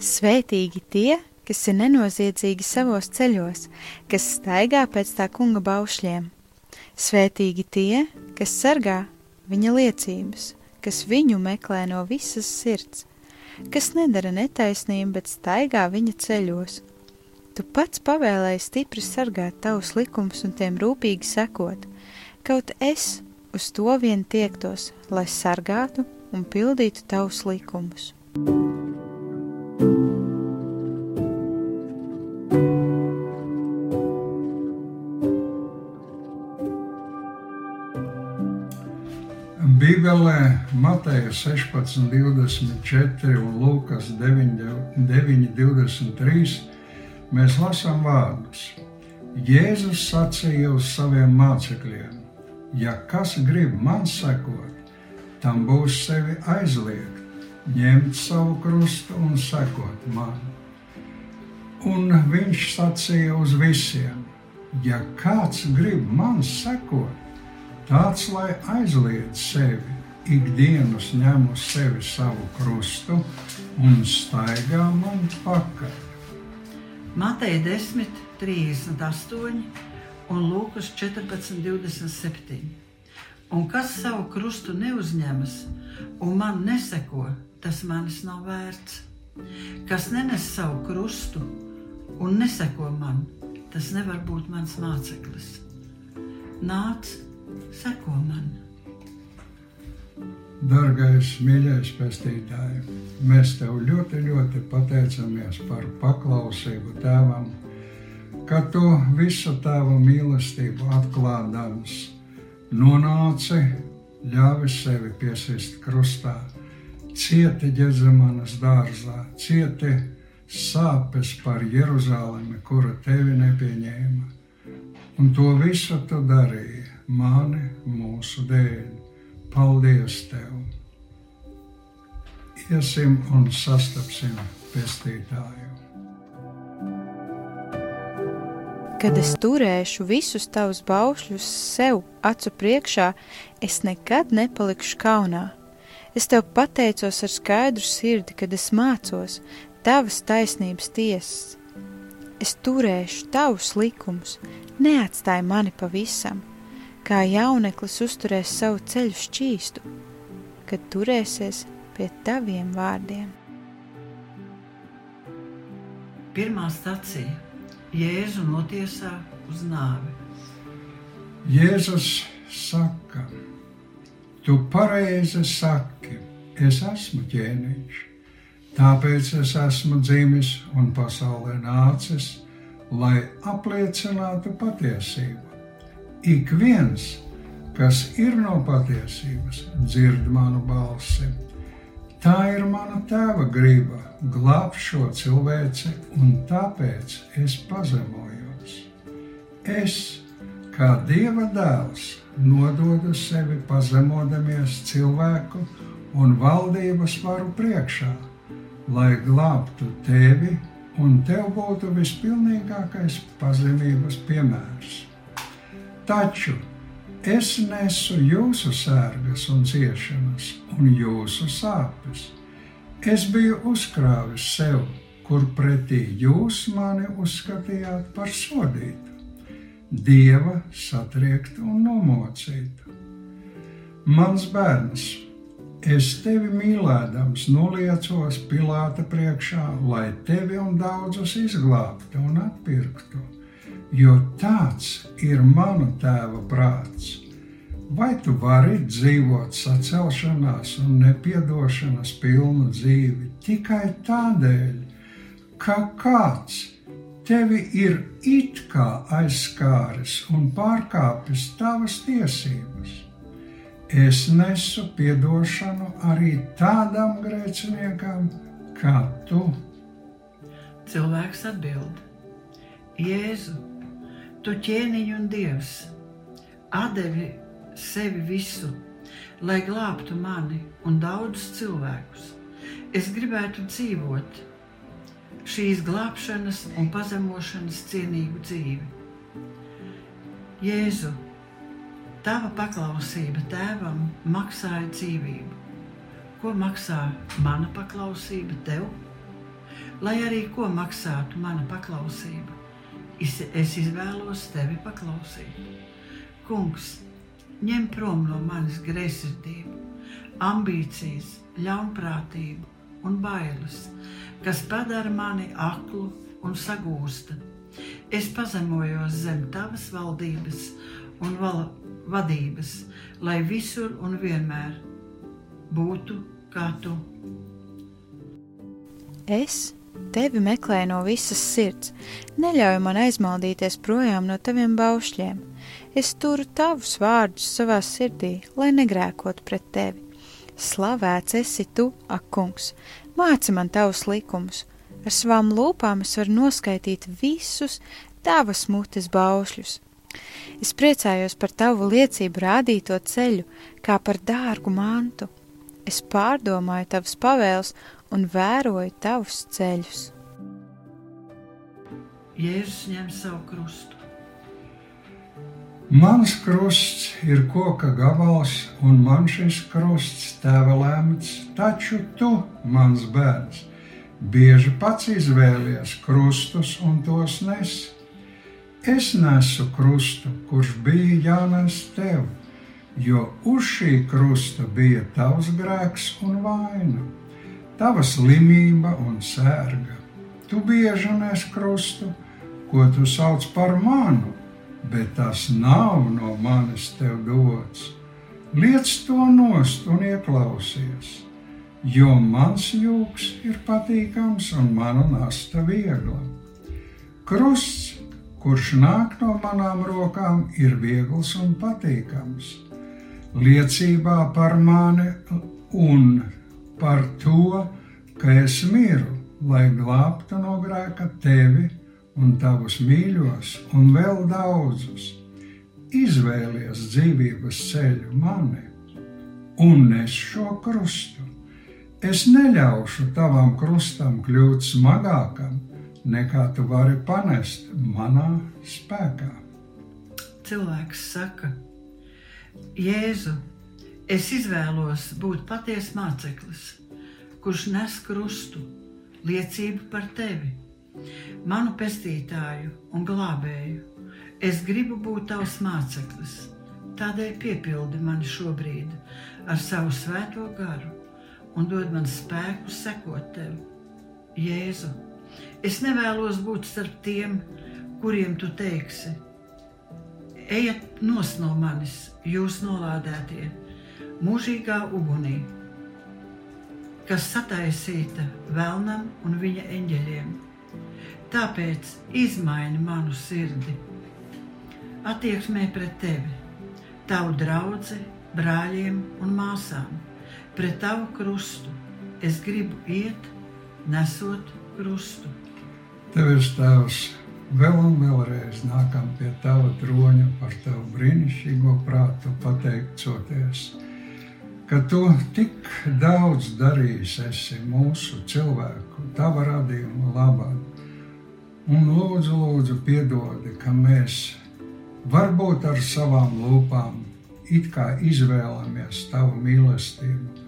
Svētīgi tie, kas ir nenoziedzīgi savos ceļos, kas staigā pēc tā kunga baušļiem. Svētīgi tie, kas sargā viņa liecības, kas viņu meklē no visas sirds, kas nedara netaisnību, bet staigā viņa ceļos. Tu pats pavēlēji stipri sargāt tavus likumus un tiem rūpīgi sekot, kaut es uz to vien tiektos, lai sargātu un pildītu tavus likumus. Bībelē Mateja 16, 24 un Lūkas 9, 9 23 mēs lasām vārdus. Jēzus sacīja uz saviem mācekļiem: Ja kas grib man sekot, tam būs sevi aizliegt, ņemt savu krustu un sekot man. Un viņš sacīja uz visiem: Ja kāds grib man sekot, tāds lai aizliedz sevi, ikdienas ņem uz sevi savu krustu un staigā man pakaļ. Mateja 10, 38 un Lūkas 14, 27. Un kas savu krustu neuzņemas un man neseko, tas manis nav vērts. Kas nenes savu krustu un neseko man, tas nevar būt mans māceklis. Nāc, seko man! Dargais, mīļais pestītāj, mēs tev ļoti, ļoti pateicamies par paklausību tēvam, ka tu visu tēva mīlestību atklādams nonāci, ļāvi sevi piesist krustā, cieti ģezemanas dārzā, cieti sāpes par Jeruzalemi, kura tevi nepieņēma. Un to visu tu darīji mani mūsu dēļ. Paldies Tev! Iesim un sastapsim pestītāju. Kad es turēšu visus tavus baušļus sev acu priekšā, es nekad nepalikšu kaunā. Es tev pateicos ar skaidru sirdi, kad es mācos tavas taisnības tiesas. Es turēšu tavus likumus, neatstāj mani pavisam kā jauneklis uzturēs savu ceļu šķīstu, kad turēsies pie taviem vārdiem. Pirmā stacija - Jēzu notiesā uz nāvi. Jēzus saka, tu pareizi saki, es esmu ķēniņš, tāpēc es esmu dzimis un pasaulē nācis, lai apliecinātu patiesību ik viens, kas ir no patiesības, dzird manu balsi. Tā ir mana tēva griba glābt šo cilvēci, un tāpēc es pazemojos. Es, kā dieva dēls, nododu sevi pazemodamies cilvēku un valdības varu priekšā, lai glābtu tevi un tev būtu vispilnīgākais pazemības piemērs. Taču es nesu jūsu sērgas un ciešanas un jūsu sāpes. Es biju uzkrāvis sev, kur pretī jūs mani uzskatījāt par sodītu, dieva satriektu un nomocītu. Mans bērns, es tevi mīlēdams, noliecos Pilāta priekšā, lai tevi un daudzus izglābtu un atpirktu jo tāds ir mana tēva prāts. Vai tu vari dzīvot sacelšanās un nepiedošanas pilnu dzīvi tikai tādēļ, ka kāds tevi ir it kā aizskāris un pārkāpis tavas tiesības? Es nesu piedošanu arī tādam grēciniekam kā tu. Cilvēks atbild: Jēzu! Tu ķēniņš un dievs, atdevi sevi visu, lai glābtu mani un daudzus cilvēkus. Es gribētu dzīvot šīs glābšanas un pazemošanas cienīgu dzīvi. Jēzu, tava paklausība tēvam maksāja dzīvību. Ko maksā mana paklausība tev? lai arī ko maksātu mana paklausība. Es, izvēlos tevi paklausīt. Kungs, ņem prom no manis greizsirdību, ambīcijas, ļaunprātību un bailes, kas padara mani aklu un sagūsta. Es pazemojos zem tavas valdības un val vadības, lai visur un vienmēr būtu kā tu. Es tevi meklēju no visas sirds, neļauj man aizmaldīties projām no taviem baušļiem. Es turu tavus vārdus savā sirdī, lai negrēkotu pret tevi. Slavēts esi tu, ak, kungs, māci man tavus likumus. Ar savām lūpām es varu noskaitīt visus tavas mutes baušļus. Es priecājos par tavu liecību rādīto ceļu, kā par dārgu mantu. Es pārdomāju tavas pavēles un vēroju tavus ceļus. Jēzus ņem savu krustu. Mans krusts ir koka gabals, un man šis krusts tēva lemts, taču tu, mans bērns, bieži pats izvēlies krustus un tos nes. Es nesu krustu, kurš bija jānes tev, jo uz šī krusta bija tavs grēks un vaina, tava slimība un sērga. Tu bieži nes krustu, ko tu sauc par manu, bet tas nav no manis tev dots. Liec to nost un ieklausies, jo mans jūgs ir patīkams un mana nasta viegla. Krusts, kurš nāk no manām rokām, ir viegls un patīkams. Liecībā par mani un par to, ka es miru, lai glābtu no grēka tevi un tavus mīļos, un vēl daudzus. Izvēlies dzīvības ceļu mani un nes šo krustu. Es neļaušu tavam krustam kļūt smagākam, nekā tu vari panest manā spēkā. Cilvēks saka, Jēzu, es izvēlos būt patiesa māceklis, kurš nes krustu, liecību par tevi manu pestītāju un glābēju. Es gribu būt tavs māceklis, tādēļ piepildi mani šobrīd ar savu svēto garu un dod man spēku sekot tev. Jēzu, es nevēlos būt starp tiem, kuriem tu teiksi: Ejiet no manis, jūs nolādētie, mūžīgā ugunī, kas sataisīta vēlnam un viņa eņģeļiem Tāpēc izmaini manu sirdi, attieksmē pret tevi, tavu draugu, brāļiem un māsām, pret tavu krustu. Es gribu iet, nesot krustu. Tev ir tēvs, vēl un vēlreiz nākam pie tava troņa par tavu brīnišķīgo prātu pateicoties, ka tu tik daudz darījis esi mūsu cilvēku, tava radījuma labāk Un lūdzu, lūdzu, piedodi, ka mēs varbūt ar savām lūpām it kā izvēlamies tavu mīlestību,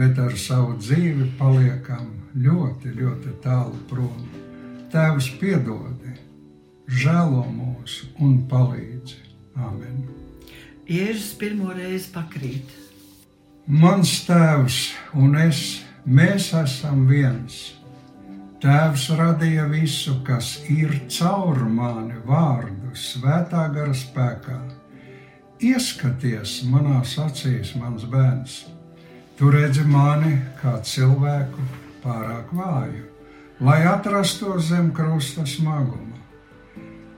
bet ar savu dzīvi paliekam ļoti, ļoti tālu prom. Tēvs, piedodi, žēlo mūs un palīdzi. Amen. Jēzus pirmo reizi pakrīt. Mans tēvs un es, mēs esam viens Tēvs radīja visu, kas ir caur mani vārdu, svētā gara spēkā. Ieskaties manās acīs, mans bērns. Tu redzi mani kā cilvēku pārāk vāju, lai atrastos zem krusta smaguma.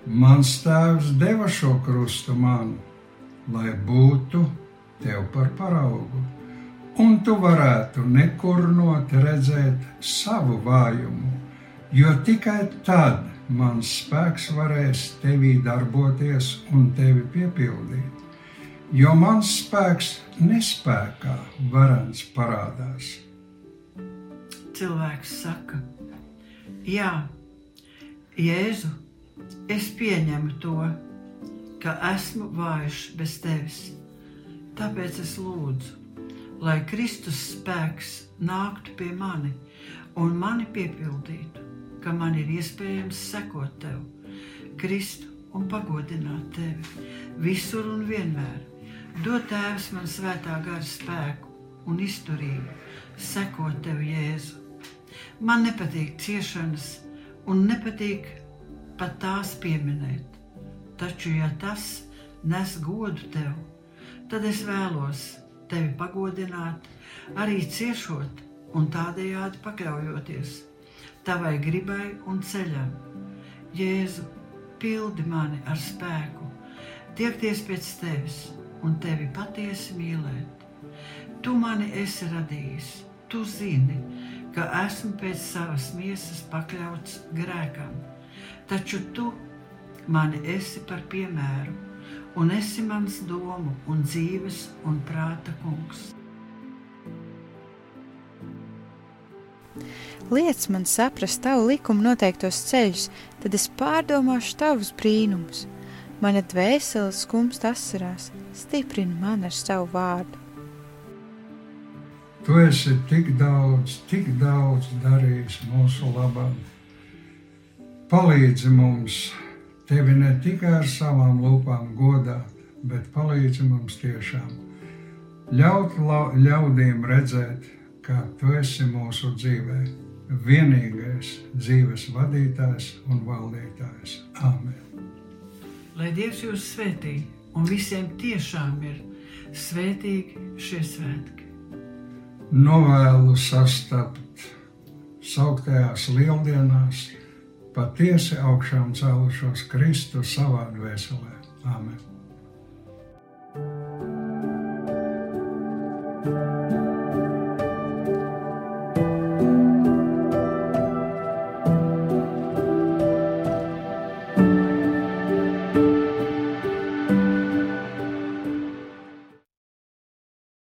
Mans tēvs deva šo krustu man, lai būtu tev par paraugu un tu varētu nekurnot redzēt savu vājumu, jo tikai tad mans spēks varēs tevī darboties un tevi piepildīt. Jo mans spēks nespējā varens parādās. Cilvēks saka, Jā, Jēzu, es pieņemu to, ka esmu vājš bez tevis. Tāpēc es lūdzu, lai Kristus spēks nāktu pie mani un mani piepildītu, ka man ir iespējams sekot tev, Kristu un pagodināt tevi visur un vienmēr. Dod Tēvs man svētā gara spēku un izturību, sekot tev, Jēzu. Man nepatīk ciešanas, un nepatīk pat tās pieminēt. Taču, ja tas nes godu tev, tad es vēlos tevi pagodināt, arī ciešot un tādējādi pakļaujoties tavai gribai un ceļam. Jēzu, pildi mani ar spēku, tiekties pēc tevis un tevi patiesi mīlēt. Tu mani esi radījis, tu zini, ka esmu pēc savas miesas pakļauts grēkam, taču tu mani esi par piemēru, un esi mans domu un dzīves un prāta kungs. Liec man saprast tavu likumu noteiktos ceļus, tad es pārdomāšu tavus brīnumus. Mana dvēsele skumst asarās, stiprini man ar savu vārdu. Tu esi tik daudz, tik daudz darījis mūsu labam. Palīdzi mums, tevi ne tikai ar savām lūpām godā, bet palīdzi mums tiešām. Ļaut ļaudīm redzēt, ka tu esi mūsu dzīvē vienīgais dzīves vadītājs un valdītājs. Āmen! Lai Dievs jūs svētī, un visiem tiešām ir svētīgi šie svētki. Novēlu sastapt sauktajās lieldienās patiesi augšām cēlušos Kristu savā dvēselē. Āmen!